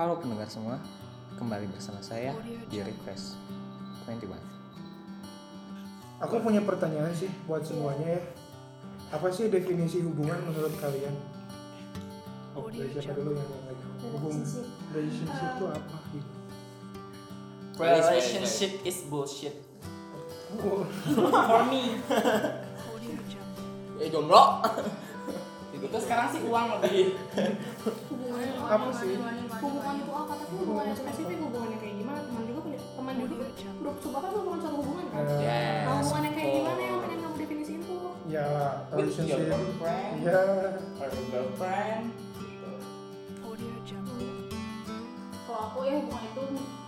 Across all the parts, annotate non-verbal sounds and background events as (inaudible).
Halo pendengar semua, kembali bersama saya di Refresh 21. Aku punya pertanyaan sih buat semuanya ya. Apa sih definisi hubungan menurut kalian? Oh, dari siapa dulu yang lagi? Hubung relationship itu apa gitu? Relationship is bullshit. Oh, For me. Eh jomblo. Itu sekarang sih uang lebih. hubungannya Apa sih? hubungan itu apa? Tapi hubungannya spesifik hubungannya kayak gimana? Teman juga punya teman juga kan bro coba kan bukan suatu hubungan kan? Yes. nah hubungannya kayak gimana yang pengen kamu definisiin tuh? Ya With your relationship. boyfriend Ya, your girlfriend. kalau aku ya hubungan itu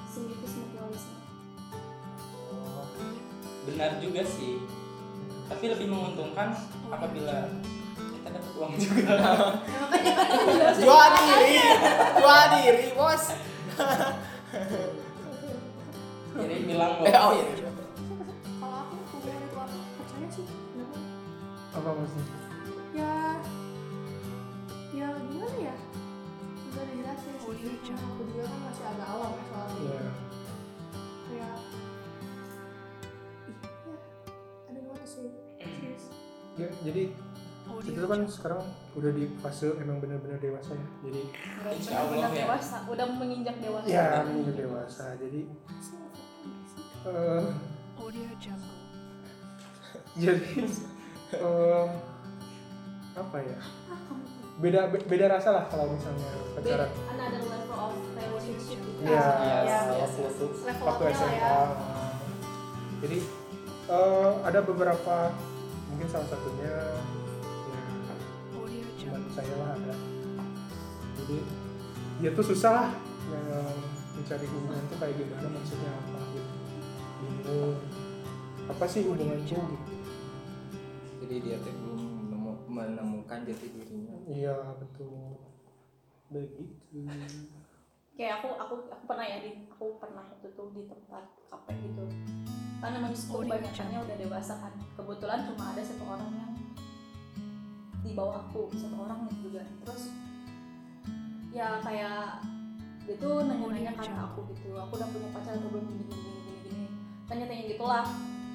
simbiosis mutualisme Benar juga sih. Tapi lebih menguntungkan apabila kita dapat uang juga. (laughs) Jual diri, jual diri bos. Jadi bilang Eh oh iya. kalau aku itu apa percaya sih apa maksudnya? ya ya gimana ya? Udah dijelasin sih. Karena aku juga kan masih agak awam ya soal ini Ya, kayak ya. Ada gimana sih ya, jadi tuh kan sekarang udah di fase emang benar-benar dewasa ya. Jadi Insya Allah udah ya. dewasa udah menginjak dewasa ya udah dewasa. Jadi eh (laughs) jadi eh, apa ya? Beda be- beda rasa lah kalau misalnya beda pacaran. another level of relationship Iya, ya, Yes, waktu level waktu apa lah SMA. ya Jadi eh, ada beberapa mungkin salah satunya ya saya lah ada. Jadi dia tuh susah lah eh, mencari hubungan tuh kayak gimana maksudnya apa gitu. Bingung. Apa sih hubungan itu gitu? Jadi dia tuh belum menemu- menemukan jati dirinya. Iya betul. Begitu. kayak aku aku aku pernah ya di aku pernah waktu itu di tempat kafe gitu karena memang kebanyakannya udah dewasa kan kebetulan cuma ada satu orang yang di bawah aku satu orang juga terus ya kayak dia tuh nanya-nanya ke aku gitu aku udah punya pacar atau belum gini gini gini gini tanya-tanya gitulah.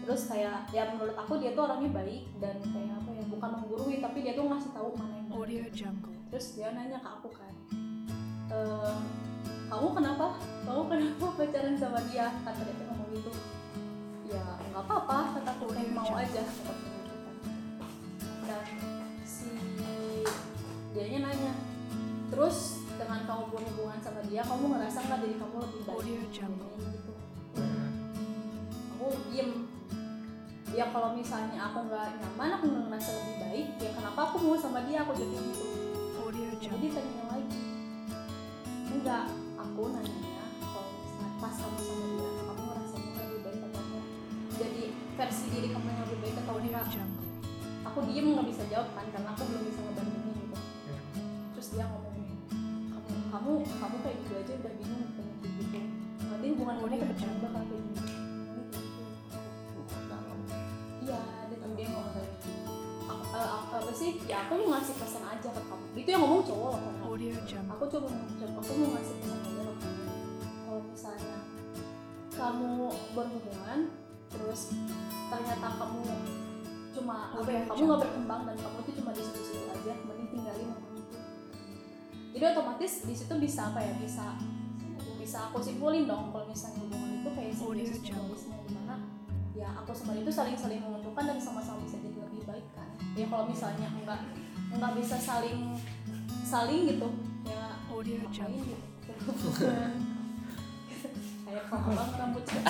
Terus kayak ya menurut aku dia tuh orangnya baik dan kayak apa ya bukan menggurui tapi dia tuh ngasih tahu mana yang benar terus dia nanya ke aku kan "Eh, kamu kenapa? Kamu kenapa (laughs) pacaran sama dia? Kata dia tuh ngomong gitu. Ya nggak apa-apa kata aku kayak mau aja kata gitu kan. dan dianya nanya. Terus dengan kamu berhubungan sama dia kamu ngerasa nggak diri kamu lebih baik? Gitu. Aku diem. Ya kalau misalnya aku nggak nyaman aku nggak ngerasa lebih baik ya kenapa aku mau sama dia? Aku jadi gitu. Jadi tanya lagi enggak. Aku nanya kalau misalnya pas kamu sama dia kamu ngerasanya lebih baik atau enggak? Jadi versi diri kamu yang lebih baik atau enggak? aku diem nggak bisa jawab kan karena aku belum bisa terus dia ngomong kamu. Kamu kamu kayak gitu aja udah bingung kayak gitu. Nanti hubungan kamu ke depan bakal kayak gini Dalam. iya tuh dia ngomong kayak gitu. Eh, apa sih? Ya aku mau ngasih pesan aja ke kamu. Itu yang ngomong cowok loh kan aku coba coba aku mau ngasih pesan aja loh kamu. Kalau misalnya kamu berhubungan jadi otomatis di situ bisa apa ya bisa bisa aku simpulin dong kalau misalnya hubungan itu kayak simbiosis mutualisme di mana ya aku sama itu saling-saling menguntungkan dan sama-sama bisa jadi lebih baik kan ya kalau misalnya enggak enggak bisa saling saling gitu ya ngapain gitu (laughs) kayak kalau rambut gitu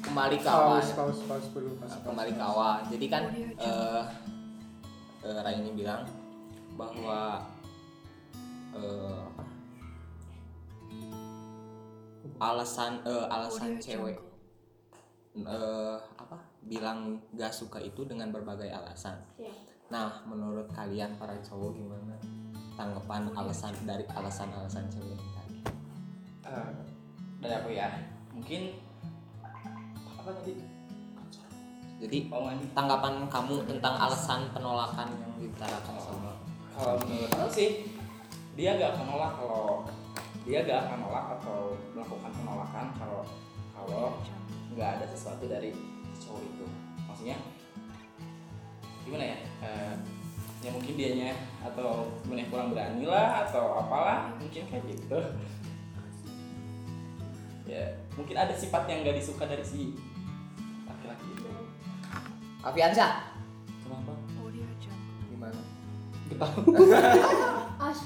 Kembali ke awal. Paus, paus, paus dulu. Paus, paus. Kembali ke awal. Jadi kan eh eh, Raini bilang bahwa eh, apa? alasan eh, alasan cewek eh, apa bilang gak suka itu dengan berbagai alasan. ya Nah, menurut kalian para cowok gimana tanggapan alasan dari alasan-alasan cewek ini tadi? Eh, dari aku ya. Mungkin apa tadi? Jadi tanggapan kamu tentang alasan penolakan yang diutarakan sama kalau menurut aku sih dia gak akan nolak kalau dia gak akan nolak atau melakukan penolakan kalau kalau nggak ada sesuatu dari cowok itu. Maksudnya gimana ya? Eh, ya mungkin dianya atau mungkin kurang berani lah atau apalah mungkin kayak gitu. Ya mungkin ada sifat yang gak disuka dari si laki-laki itu. Afiansa Ash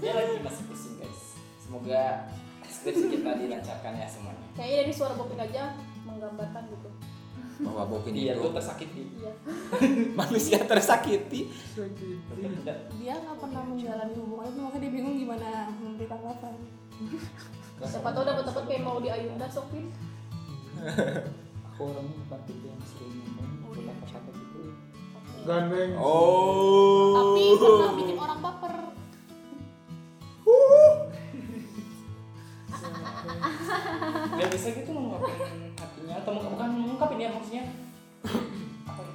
dia lagi masih pusing guys. Semoga skripsi kita dilancarkan ya semuanya. Kayaknya dari suara Bopin aja menggambarkan gitu. Bahwa Bopin dia itu tersakiti. Iya. (laughs) Manusia tersakiti. Dia nggak pernah menjalani hubungan itu makanya dia bingung gimana memberi tanggapan. Siapa tahu dapat dapat kayak mau di Ayunda Sopin. Aku orangnya bukan tipe yang sering ngomong kata-kata. gitu Gandeng. oh. Tapi pernah bikin orang baper. Nggak bisa gitu mengungkapin hatinya atau meng- bukan mengungkapin ya maksudnya. Apa ya?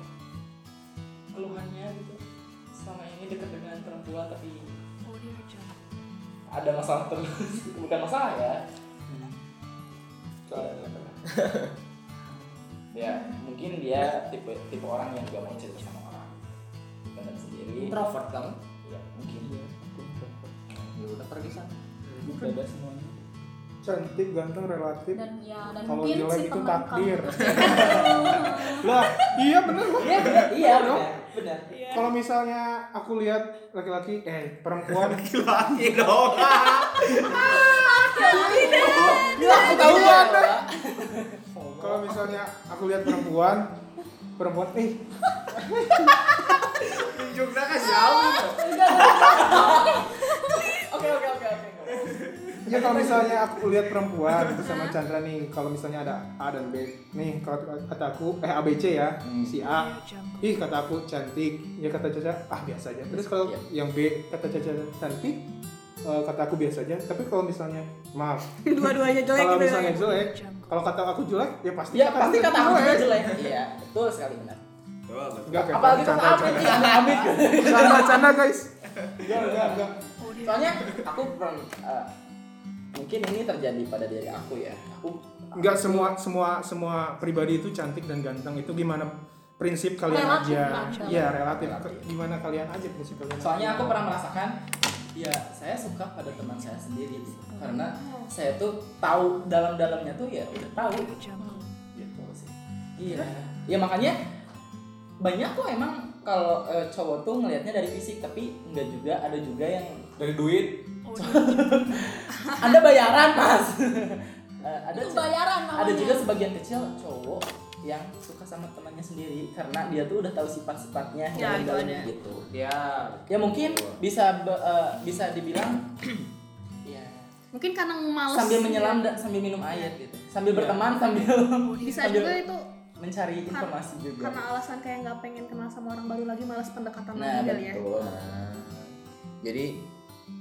Keluhannya gitu. Selama ini dekat dengan perempuan tapi ada masalah terus. Bukan masalah ya. Soalnya (laughs) Cantik, ganteng, relatif. dan ya dan Kalau mungkin jelek si itu takdir. (laughs) Lah, iya bener loh. iya benar iya benar benar Kalau misalnya aku lihat laki-laki, eh perempuan, (laughs) laki dong. (laughs) Aku tahu ada. Kalau misalnya aku lihat perempuan, perempuan, eh. Tunjuknya oke oke oke oke ya kalau misalnya aku lihat perempuan itu sama Chandra nih, kalau misalnya ada A dan B, nih kalau kata aku, eh ABC ya, Hmm. si A, ih kata aku cantik, ya kata Caca, ah biasa aja. Terus kalau Iya. yang B kata Caca cantik, eh, kata aku biasa aja. Tapi kalau misalnya, maaf, (laughs) dua-duanya jelek kalau gitu misalnya ya. jelek, kalau kata aku jelek, ya pasti ya pasti kata aku jelek iya betul sekali benar Enggak, kayak apalagi kata Amit canda. canda Amit Canda, canda guys. Enggak, enggak, enggak. soalnya aku pernah eh, mungkin ini terjadi pada diri aku ya aku Enggak semua semua semua pribadi itu cantik dan ganteng itu gimana prinsip kalian Relatif, aja. relatif. Iya, relatif. Relatif. Gimana kalian aja prinsip kalian. soalnya aja. aku pernah merasakan ya saya suka pada teman saya sendiri gitu. karena saya tuh tahu dalam-dalamnya tuh ya udah tahu gitu sih iya ya makanya banyak kok emang kalau eh, cowok tuh ngelihatnya dari fisik tapi enggak juga ada juga yang dari duit (laughs) anda bayaran mas. (laughs) Eh, ada itu bayaran namanya. ada juga sebagian kecil cowok yang suka sama temannya sendiri karena dia tuh udah tahu sifat-sifatnya Ya, yang itu dalam ada. gitu. Ya ya mungkin bisa be- eh, bisa dibilang (clears throat) ya. Mungkin karena males sambil menyelam dan sambil minum air gitu. Sambil Iya. berteman sambil (laughs) bisa sambil juga itu mencari informasi juga. karena alasan kayak nggak pengen kenal sama orang baru lagi malas pendekatan nah lagi kali ya. betul. Nah, jadi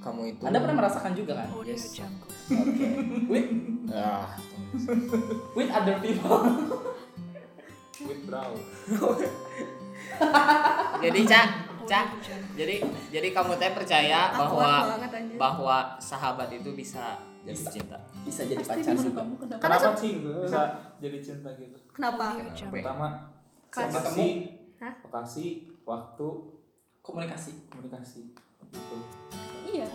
kamu itu anda pernah merasakan juga kan? Yes. oke. With? Ah with other people. With brow. (laughs) Jadi cak cak jadi jadi kamu teh percaya bahwa bahwa sahabat itu bisa jadi Bisa. cinta. Bisa jadi pacar juga. kamu kenapa? Kenapa sih bisa jadi cinta gitu? kenapa? Pertama, Kan lokasi, Hah? lokasi, waktu, komunikasi. Komunikasi. Gitu. iya.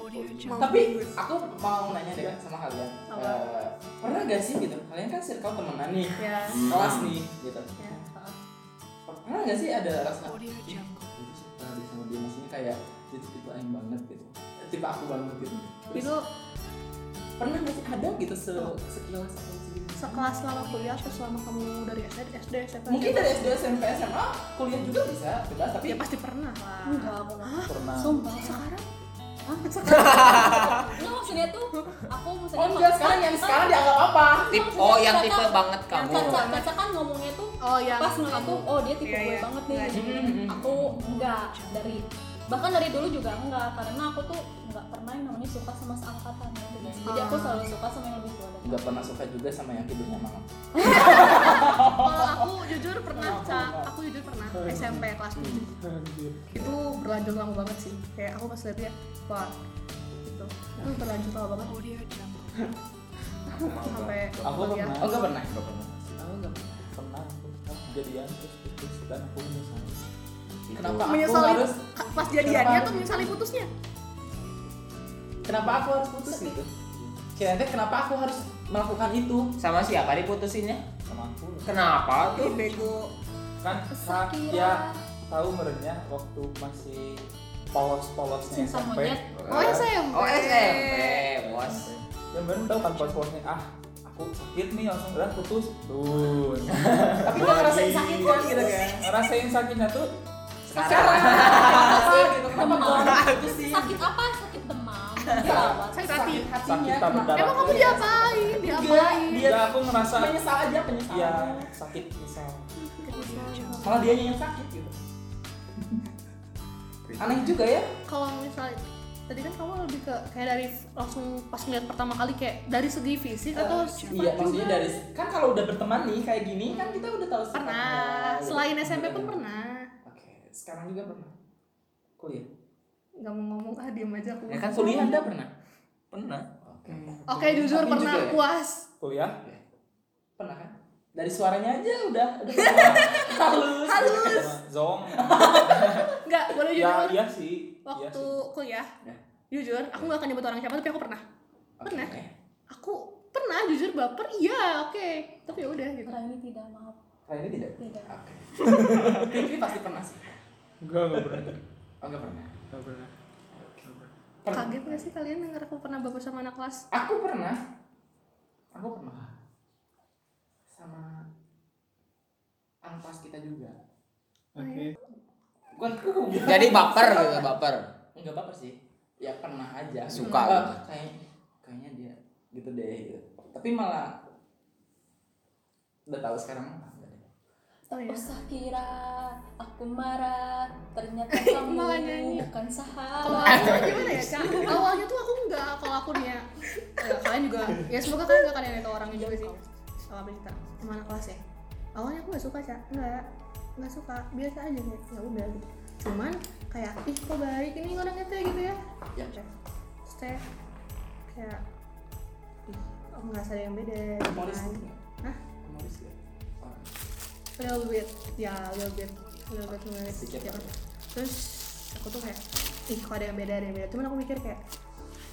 Mau tapi aku mau nanya deh sama kalian. Apa? Eh, pernah gak sih gitu? Kalian kan circle temenan nih. Ya kelas nih gitu. Ya pernah gak sih ada rasa? "Ih, itu suka deh sama dia. Maksudnya kayak dia tuh tipe aing banget gitu. Tipe aku banget gitu. Terus, itu pernah gak sih ada gitu se sekilas atau segitu sekelas selama kuliah atau selama kamu dari SD SD SMP mungkin dari SD SMP SMA kuliah juga bisa bebas tapi ya pasti pernah lah. Enggak aku nggak. Pernah. sumpah sekarang? (laughs) Nggak maksudnya tuh aku maksudnya oh enggak sekarang yang sekarang dianggap apa? Tip oh yang tipe banget kamu. Caca, Caca kan ngomongnya tuh oh yang pas ngeliat tuh oh dia tipe Iya, gue iya. banget nih. Mm. aku enggak dari bahkan dari dulu juga enggak karena aku tuh enggak pernah yang namanya suka sama seangkatan gitu. jadi aku Ah. selalu suka sama yang lebih tua dari nggak pernah suka juga sama yang tidurnya malam (laughs) Kalau aku jujur pernah, Ca. Aku jujur pernah SMP kelas 7 Anjir. Itu berlanjut lama banget sih. Kayak aku pas lihat dia, wah gitu. Itu berlanjut lama banget. Sampai Aku pernah. Oh nggak pernah. Nggak pernah. Oh nggak pernah. Pernah aku jadian terus putus dan aku menyesali. Kenapa aku Menyesali harus? pas jadiannya tuh menyesali putusnya. Kenapa aku harus putus gitu? Kira-kira kenapa aku harus melakukan itu? Sama siapa diputusinnya? Sama aku. Kenapa tuh? bego. Kan sa- ya tahu merenya waktu masih polos-polosnya SMP. Oh SMP. Oh SMP, bos. Ya bener tahu kan polos-polosnya ah aku sakit nih langsung udah putus tuh Tapi nggak ngerasain sakit kan gitu kan? ngerasain sakitnya tuh Sekarang. Kenapa Demam. sakit apa sakit demam dirawat Sakit hati. sakit berdarah Emang kamu diapain? Diapain? Dia aku ngerasa menyesal aja penyesal. ya sakit misal Malah dia yang sakit gitu. Aneh juga ya. Kalau misalnya tadi kan kamu lebih ke kayak dari langsung pas ngeliat pertama kali kayak dari segi fisik atau sifat Iya, maksudnya dari kan kalau udah berteman nih kayak gini kan kita udah tahu sifatnya. pernah selain SMP pun pernah sekarang juga pernah. Kuliah. nggak mau ngomong ah diem aja aku Ya kan kuliah Anda pernah? pernah Oke. oke jujur Tapi pernah juga ya? puas kuliah Pernah kan? Dari suaranya aja udah udah (laughs) halus. halus zong (laughs) nggak boleh ya jujur iya sih iya waktu sih kuliah Ya. jujur aku nggak akan nyebut orang siapa tapi aku pernah Oke, Pernah. oke. aku pernah jujur baper iya oke tapi ya udah gitu orang ini tidak maaf ini tidak? tidak Oke. (laughs) Fikri pasti pernah sih. Enggak enggak pernah Oh, enggak pernah. enggak pernah Pernah. kaget nggak sih kalian dengar aku pernah baper sama anak kelas Aku pernah. Aku pernah. Sama anak kelas kita juga. oke Bukan aku. jadi baper gitu baper Enggak apa-apa sih. Ya pernah aja. Suka Eh, gitu. kayak kayaknya dia gitu deh gitu. Tapi malah udah tahu sekarang. Oh iya. Usah kira aku marah. Ternyata (laughs) kamu Malah nyanyi. bukan kalau sahabat aku gimana ya kak? Awalnya tuh aku nggak kalau aku nih ya ya, kalian juga. Ya semoga kalian gak kalian itu orangnya juga sih. Sama kita sama anak kelas ya? Awalnya aku nggak suka cak. Nggak nggak suka. Biasa aja kayak ya udah. Gitu cuman kayak ih kok baik ini orangnya teh gitu ya. Ya. Terus teh kayak ih aku ngerasa ada yang beda. Humoris. Nggak? Hah? Humoris nggak? Orang. Little bit ya little bit little bit humoris Sedikit ya. ya. terus aku tuh kayak ih kok ada yang beda ada yang beda cuman aku mikir kayak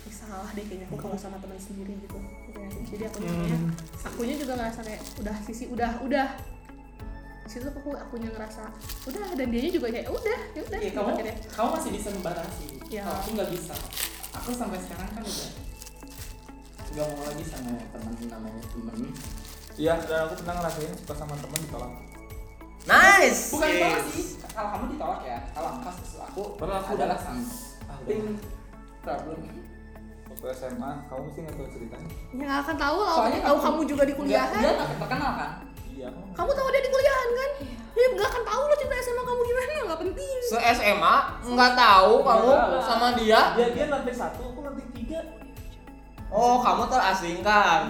ih salah deh kayaknya aku kalau sama teman sendiri gitu Gitu ya. jadi aku jadinya akunya juga ngerasa kayak udah sisi udah udah situ aku akunya ngerasa udah dan dianya juga kayak udah ya udah Iya, gitu kamu akhirnya. kamu masih bisa membatasi. Iya. Kalau aku nggak bisa. Aku sampai sekarang kan udah nggak mau lagi sama teman namanya temen. iya dan aku pernah ngerasain suka sama temen ditolak nice. Bukan ditolak sih. Kalau kamu ditolak ya. Kalau kasus aku Pernah aku adalah something problem. waktu SMA kamu mesti nggak tahu ceritanya. Ya nggak akan tahu lah. Soalnya tahu kamu- kamu juga di kuliahan. Dia nggak terkenal kan? iya kamu kamu tahu dia di kuliahan kan? Ya nggak akan tahu lo cerita SMA kamu gimana nggak penting. Se SMA nggak tahu kamu Nggak tahu. sama dia. Dia dia lantai satu aku lantai tiga. Oh kamu terasingkan.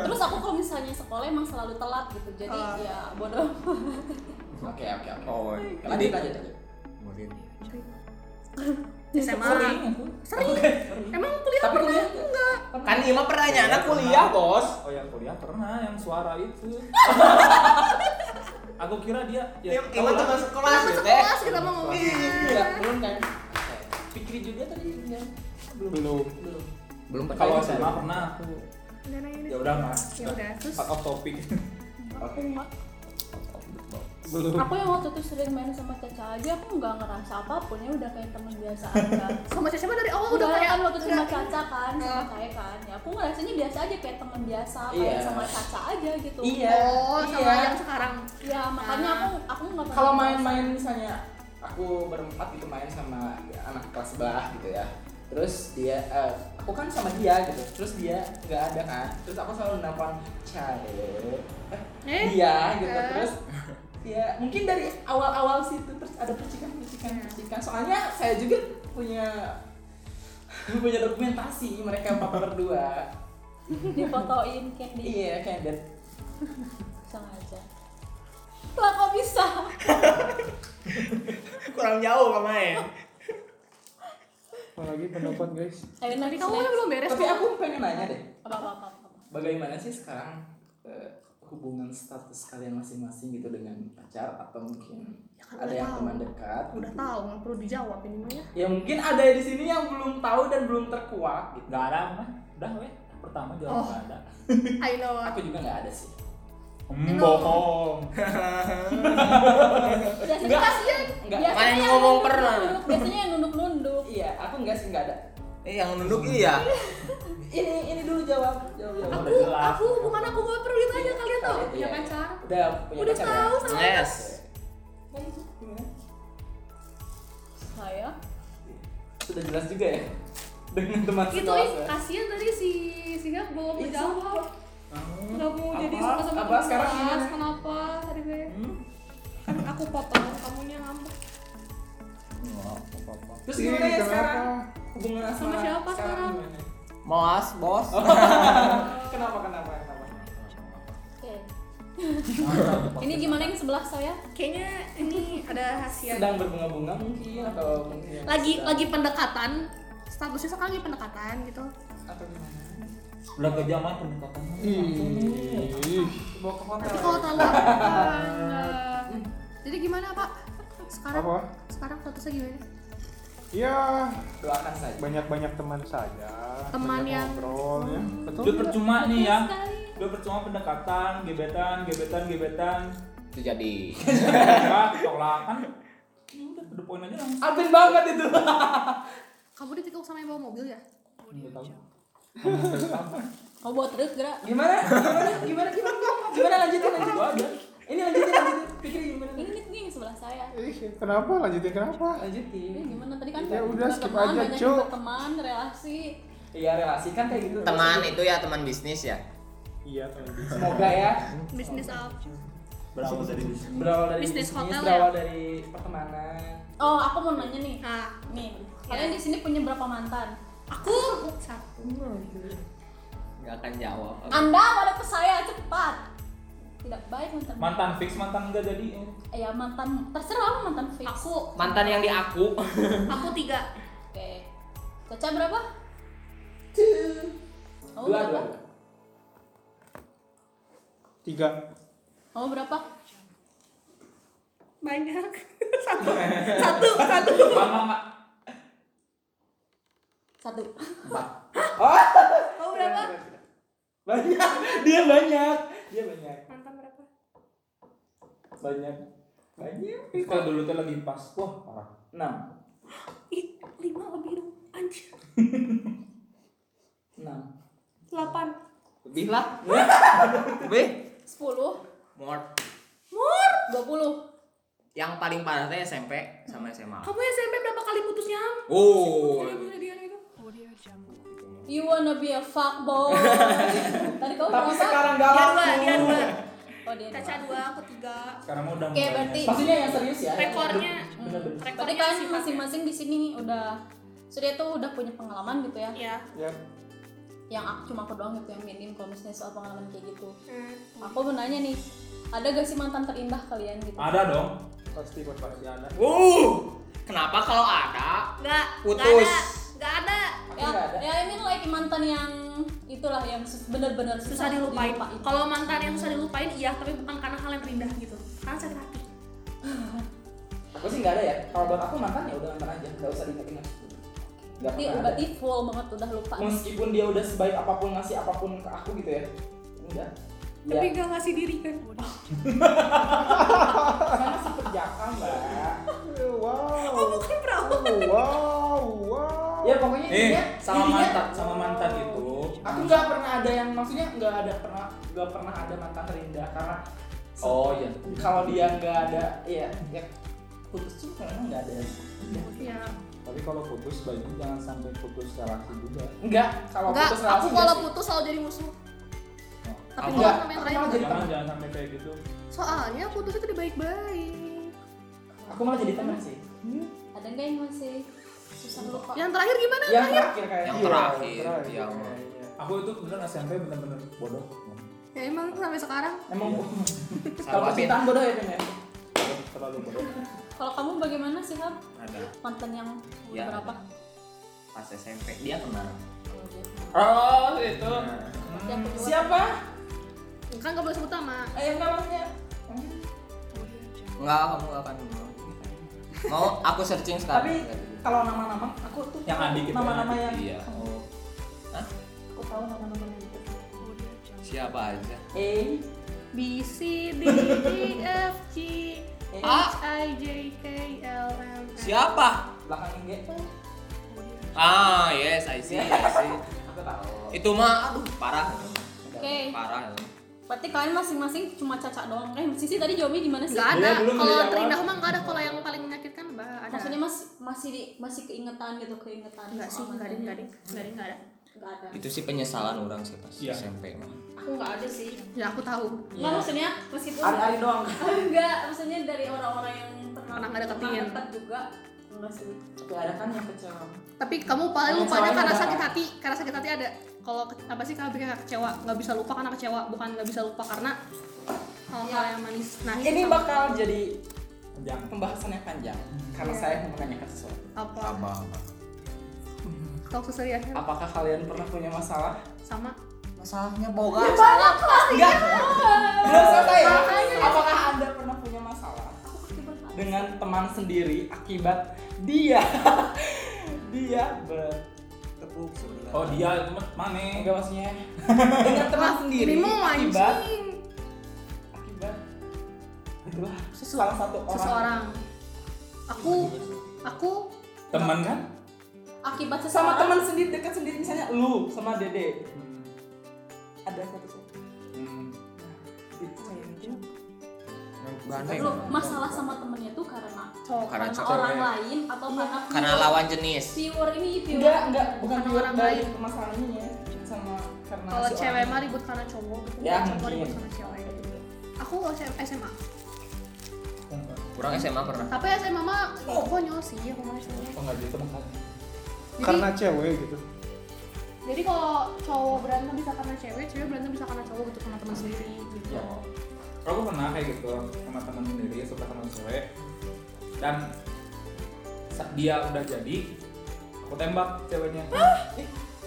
Terus aku kalau misalnya sekolah emang selalu telat gitu. Jadi Oh. ya bodoh Oke oke oke. oh Lanjut lanjut lanjut. SMA (laughs) Sering. Sering. emang kuliah Tapi pernah? kuliah enggak. Kan Ima pertanyaannya kuliah bos? Oh yang kuliah pernah yang suara itu. (laughs) Aku kira dia Ima tahu lah. teman sekelas Kenapa gitu teh. sekelas kita mau ngomongin. Iya, belum kan? Fikri juga tadi ya. Belum. belum. Belum. belum kalau pertanyaan SMA pernah. Aku ya udah mas. Ya udah terus? Out of topic. Aku nggak belum Aku yang waktu itu sering main sama Caca aja Aku nggak ngerasa apa pun ya udah kayak teman biasa aja (laughs) sama Caca mah dari awal Udah udah kayak kan waktu itu sama Caca kan sama Ah. saya kan ya aku ngerasanya biasa aja kayak teman biasa kayak sama Caca aja gitu Iya. oh sama iya. yang sekarang ya makanya Ah. aku aku nggak pernah Kalau main-main misalnya aku berempat gitu main sama anak kelas sebelah gitu ya. Terus dia eh, aku kan sama dia gitu. Terus dia nggak ada kan. Terus aku selalu nelpon cari eh, Eh? dia gitu. Eh? Terus ya mungkin dari awal-awal situ terus ada percikan-percikan percikan. Soalnya saya juga punya (laughs) punya dokumentasi mereka (laughs) bapak berdua. difotoin Candy Iya, kayak that. sengaja lah kok bisa (laughs) kurang jauh kemarin apalagi pendapat guys ayo nanti kamu kan belum beres Tapi aku pengen nanya deh, apa apa apa, apa. bagaimana sih sekarang eh, hubungan status kalian masing-masing gitu dengan pacar atau mungkin Ya kan ada yang tahu. teman dekat? Udah tahu, nggak perlu dijawab ini mah ya. Ya mungkin ada di sini yang belum tahu dan belum terkuak gitu. Gak ada mah. Udah weh. Pertama jawab Oh. ada. (laughs) I know. Aku juga nggak ada sih. Hmm, bohong. (laughs) biasanya Enggak. kasihan biasanya yang ngomong nunduk- pernah? nunduk, biasanya yang nunduk nunduk Iya, aku enggak sih nggak ada. Eh yang nunduk iya Ini ini dulu jawab, jawab jawab. Aku, udah jelas. aku hubungan aku gak perlu ditanya kalian tau. Iya. Punya pacar. Udah punya Udah pacar tahu ya? sama yes Gimana? saya Sudah jelas juga ya dengan teman Itu ya? kasihan tadi si Sihab belum Iya, menjawab. Nggak mau jadi Apa? suka sama Apa? Sekarang gimana? Kenapa tadi gue? Hmm? Kan aku potong, kamunya ngambek. Terus Ih, gimana ya sekarang? Hubungan asmara Sama siapa sekarang? Mos, bos. (laughs) Kenapa kenapa kenapa? oke ini gimana yang sebelah saya Kayaknya ini ada rahasia. Sedang berbunga-bunga mungkin atau mungkin Lagi sedang- lagi pendekatan. Statusnya sekarang lagi pendekatan gitu. atau gimana? Udah ke zaman pendekatan. ih Bawa ke hotel. Tapi kalau enggak. Jadi gimana Pak? Sekarang apa sekarang statusnya gimana? Ya doakan saja. banyak-banyak teman saja Teman Banyak yang- ngobrol ya betul Udah percuma nih ya. Udah percuma pendekatan, gebetan, gebetan, gebetan. Itu jadi. Enggak, tolakan. Ya Udah, udah poin aja langsung. Admin banget itu. (laughs) Kamu ditikung sama yang bawa mobil ya? Nggak tahu. mau buat terus gerak Gimana? Gimana? Gimana? Gimana? Gimana lanjutin lanjutin. Ini lanjutin lanjutin. Pikir gimana? ini nih sebelah saya Ih, kenapa lanjutin kenapa ini Lanjutin. gimana tadi kan Ya udah, skip teman, aja, info teman relasi Iya relasi kan kayak gitu. Teman itu ya teman bisnis ya. iya teman bisnis Semoga ya Bisnis apa? Berawal dari di sini. berawal dari Bisnis hotel berawal dari pertemanan. oh aku mau nanya nih Nah, nih kalian di sini punya berapa mantan aku satu. Gak akan jawab. anda pada ke saya cepat tidak baik mantan Mantan fix, mantan enggak jadi. Eh, ya mantan terserah mantan fix Aku Mantan yang di aku. (laughs) aku tiga. oke Caca berapa kamu Dua berapa dua. tiga kamu berapa Banyak. (laughs) satu. Satu, satu. Bang. satu Oh. Kamu berapa? Banyak. Dia banyak. Dia banyak. Banyak. Banyak. Kalau dulu tuh lagi pas. Wah, parah. Enam. Ih, lima lebih dong. Anjir. (laughs) Enam. Delapan. Lebih lah. (laughs) Lebih. sepuluh More. Mur. dua puluh Yang paling parah teh SMP sama SMA. Kamu SMP berapa kali putusnya? Oh. Gitu. you wanna be a fuckboy (laughs) tadi kamu Tapi berapa sekarang Dia gak dua, dia dua. Oh dia Caca dua, aku tiga. Sekarang udah Oke, mulai berarti- Maksudnya yang serius ya? Rekornya, rekornya kan sifatnya. masing-masing di sini udah Surya tuh udah punya pengalaman gitu ya Iya. ya yang aku cuma aku doang gitu yang minim kalau misalnya soal pengalaman kayak gitu Hmm. aku mau nanya nih ada gak sih mantan terindah kalian gitu Ada dong. pasti pasti Pasti ada. Uh. Kenapa kalau ada? Enggak, Putus. Enggak ada. Enggak ada. ya, Nggak ada. ya I mean like mantan yang itulah yang sus- bener-bener Susah dilupain. Kalau mantan yang susah dilupain iya, tapi bukan karena hal yang terindah gitu. Karena sakit hati. (laughs) Aku sih nggak ada ya. Kalau buat aku mantan ya udah mantan aja, nggak usah diingat-ingat. Berarti berarti full banget udah lupa Meskipun dia udah sebaik apa pun ngasih apa pun ke aku gitu ya. Enggak. Ya, Tapi enggak ngasih diri kan. (laughs) saya masih perjaka mbak. wow (laughs) Oh, bukan perawat. wow wow Ya pokoknya Eh, intinya, sama intinya, mantan, sama mantan itu. Nggak pernah ada yang maksudnya nggak ada pernah nggak pernah ada mantan terindah karena Oh iya. kalau dia nggak ada ya ya putus tuh memang nggak ada Iya. Tapi kalau putus baiknya jangan sampai putus relasi juga. enggak kalau Enggak, putus relasi aku enggak kalau putus selalu jadi musuh. Tapi Kamu- enggak sama yang Aku lain. malah jadi Jangan teman jangan sampai kayak gitu. Soalnya putus itu baik-baik. aku malah jadi teman sih ada nggak yang masih susah lupa Yang terakhir gimana? yang terakhir kayak Yang Iya, terakhir, terakhir. yang- Iya. Aku itu bener SMP bener-bener. Bodoh. ya emang sampai sekarang? Emang kalau Sama percintaan bodoh ya Pin ya. Terlalu bodoh. Kalau kamu bagaimana sih Ham? ada. Mantan yang Ya. berapa? pas SMP dia kenal oh itu. Yang kedua. siapa? Kan gak boleh sebut nama. Eh enggak maksudnya? Enggak kamu gak akan mau aku searching sekarang. Tapi kalau nama-nama aku tuh Yang adik gitu ya, nama-nama yang iya. oh tahu nama-nama yang gitu siapa aja? Eh B C D E F G H I J K L M N. Siapa? Belakangnya G ah yes I see I see. Aku tahu. Itu mah aduh parah. Oke. parah. Berarti kalian masing-masing cuma caca doang. Eh, Sisi tadi jawabnya gimana sih? Gak Dia ada, kalau terindah mah gak ada, kalau yang paling menyakitkan bah ada. Maksudnya masih masih di, masih keingetan gitu, keingetan. Enggak sih, enggak ada, enggak ada, enggak ada, enggak ada Nggak ada. itu sih penyesalan orang sih pas Iya. SMP mah. Aku nggak ada sih. Ya aku tahu. Nggak maksudnya meskipun hari-hari doang. (laughs) Enggak, maksudnya dari orang-orang yang pernah pernah dekat juga enggak sih. tapi ada kan yang kecewa. Tapi kamu paling salahnya karena ada sakit apa? hati, karena sakit hati ada. Kalau apa sih kalau bikin kecewa nggak bisa lupa karena kecewa. Bukan nggak bisa lupa karena hal-hal yang manis. Nah ini sama- bakal jadi Panjang. pembahasannya panjang. Karena Iya. saya mau menanyakan sesuatu. Apa? Apa kalau apakah kalian pernah punya masalah? Sama. Masalahnya boga enggak. Belum selesai ya? Apakah anda pernah punya masalah dengan teman sendiri akibat dia? (laughs) Dia ber tepuk sebelah. Oh dia itu mana? enggak maksudnya. (laughs) Dengan teman sendiri akibat akibat itulah salah satu orang. Seseorang. Aku aku Teman kan? Akibat sama seseorang? teman sendiri dekat sendiri misalnya lu sama dede. Ada satu satu Hmm. itu cewek itu Ganteng. Lu masalah sama temennya tuh karena cowok Karena karena cowok. orang lain atau karena karena viewer- lawan jenis. Viewer ini viewer enggak enggak. bukan Karena orang lain. permasalahannya ya. Sama karena kalau si cewek mah ribut karena cowok gitu. Ya, cowok ribut karena cewek gitu. Aku SMA kurang SMA pernah. Tapi SMA mah oh, konyol sih aku mah SMA Oh nggak gitu makanya. Jadi karena cewek gitu. Jadi kalau cowok berantem bisa karena cewek cewek berantem bisa karena cowok gitu sama teman sendiri gitu. Ya. Kalau aku pernah kayak gitu sama teman sendiri suka sama cewek dan saat dia udah jadi aku tembak ceweknya.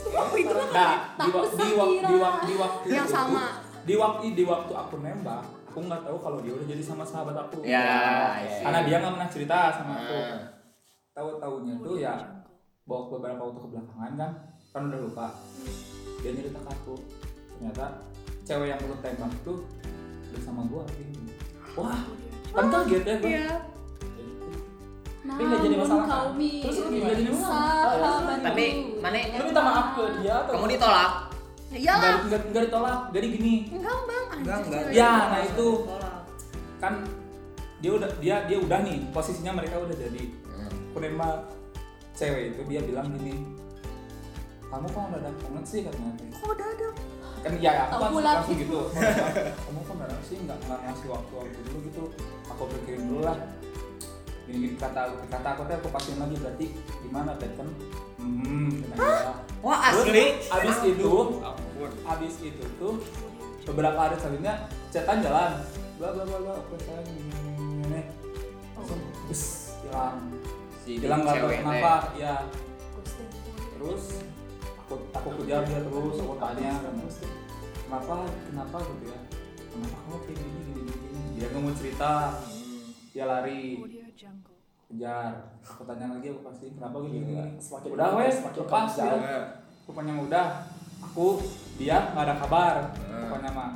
Apa itu Nah, di, wak- di, wak- di, wak- di waktu yang itu- sama. di waktu di waktu aku nembak aku nggak tahu kalau dia udah jadi sama sahabat aku. Ya iya. karena dia nggak pernah cerita sama aku. Tahu tahunya tuh ya bawa beberapa waktu kebelakangan kan kan udah lupa. Dia cerita ke aku. Ternyata cewek yang lu tembak tuh udah sama gua gitu. wah kan kaget ya gua iya. Tapi nggak jadi masalah, kan? kau Terus lu nggak jadi masalah? Tapi, mana- lu minta maaf ke dia atau kamu ditolak? Ya iyalah. Nggak nggak nggak ditolak. Jadi gini. Enggak bang. Enggak, enggak. ya nah itu. Kan dia udah dia dia udah nih. Posisinya mereka udah jadi. Aku nembak cewek itu dia bilang gini kamu kok udah ada banget sih? katanya. Kok udah ada? Kan ya aku Tahu langsung, gitu. (laughs) Kamu kok udah sih? Nggak nggak ngasih waktu waktu dulu gitu. Aku pikirin dulu lah. Gini kata aku kata aku tuh aku pastiin lagi berarti gimana tadi kan hmm wah Terus, asli? abis itu abis itu tuh beberapa hari selanjutnya chatan jalan. Bla bla bla bla oke sayang ini, ini, ini. langsung bus hilang si hilang nggak tahu kenapa ya terus aku aku kejar dia terus aku tanya kan. Kenapa kenapa gitu ya? Kenapa kamu kayak gini gini gini dia nggak mau cerita. Dia lari. Kejar. Aku tanya lagi aku pasti kenapa gini gini, gini. Semakin udah wes semakin lepas jauh. pokoknya udah. Aku dia nggak ada kabar. Pokoknya mah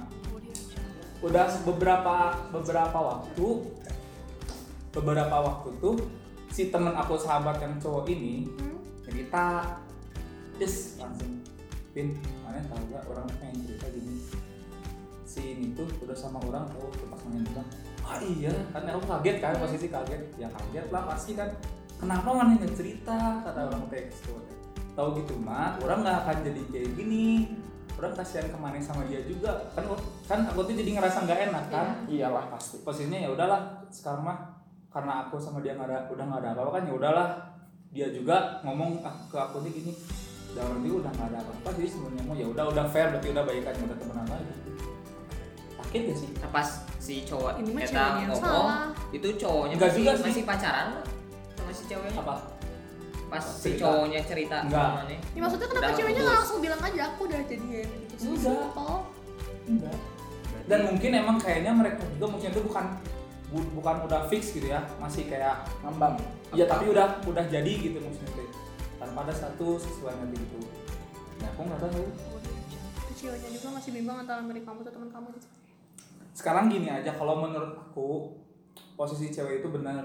udah beberapa beberapa waktu beberapa waktu tuh si temen aku sahabat yang cowok ini Hmm? cerita des langsung. Pin mana tahu gak orang pengen cerita gini? Si ini tuh udah sama orang tahu tuh pas main bilang ah iya kan aku kaget kan posisi kaget. Ya kaget lah pasti kan. Kenapa mana nggak cerita? Kata orang teks tuh. Tahu gitu mah orang nggak akan jadi kayak gini. Orang kasihan ke mana sama dia juga. Kan kan aku tuh jadi ngerasa nggak enak kan? Iyalah pasti. Posisinya ya udahlah sekarang mah karena aku sama dia nggak ada udah nggak ada apa-apa kan ya udahlah dia juga ngomong ah, ke aku nih gini dalam dia udah nggak ada apa-apa sih sebenarnya mau ya udah udah fair berarti udah baikan udah temenan lagi sakit gak sih Nah, pas si cowok Ini mah yang ngomong salah. itu cowoknya Enggak masih juga sih. masih pacaran sama si ceweknya apa pas si Cerita. cowoknya cerita Enggak. sama nih Ya, maksudnya kenapa Udah ceweknya putus. nggak langsung bilang aja aku udah jadian gitu Enggak. Dan mungkin emang kayaknya mereka juga maksudnya itu bukan bu- bukan udah fix gitu ya masih kayak ngambang. Iya tapi udah udah jadi gitu maksudnya teh. tanpa ada satu sesuai nanti gitu. Nah aku nggak tahu. Itu ceweknya juga masih bimbang antara milik kamu atau teman kamu gitu. Sekarang gini aja kalau menurut aku posisi cewek itu benar.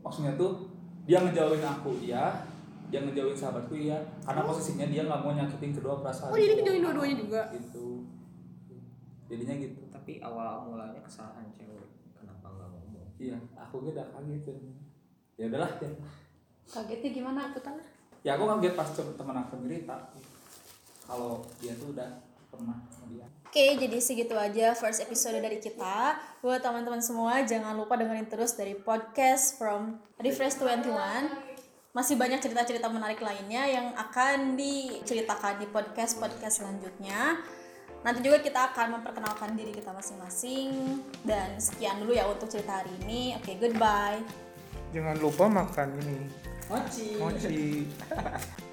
Maksudnya tuh dia ngejauhin aku iya. Dia ngejauhin sahabatku iya. Karena posisinya dia nggak mau nyakitin kedua perasaan oh jadi ngejauhin dua-duanya juga? Gitu. Jadinya gitu. Tapi awal mulanya kesalahan cewek iya aku udah kaget tuh. ya udahlah ya. kagetnya gimana aku tanah ya aku kaget pas tem- teman aku cerita kalau dia tuh udah pernah dia Oke, jadi segitu aja first episode dari kita. Buat teman-teman semua, jangan lupa dengerin terus dari podcast from Refresh 21. Masih banyak cerita-cerita menarik lainnya yang akan diceritakan di podcast-podcast selanjutnya. Nanti juga kita akan memperkenalkan diri kita masing-masing. Dan sekian dulu ya untuk cerita hari ini. Oke, goodbye. Jangan lupa makan ini Mochi mochi. (laughs)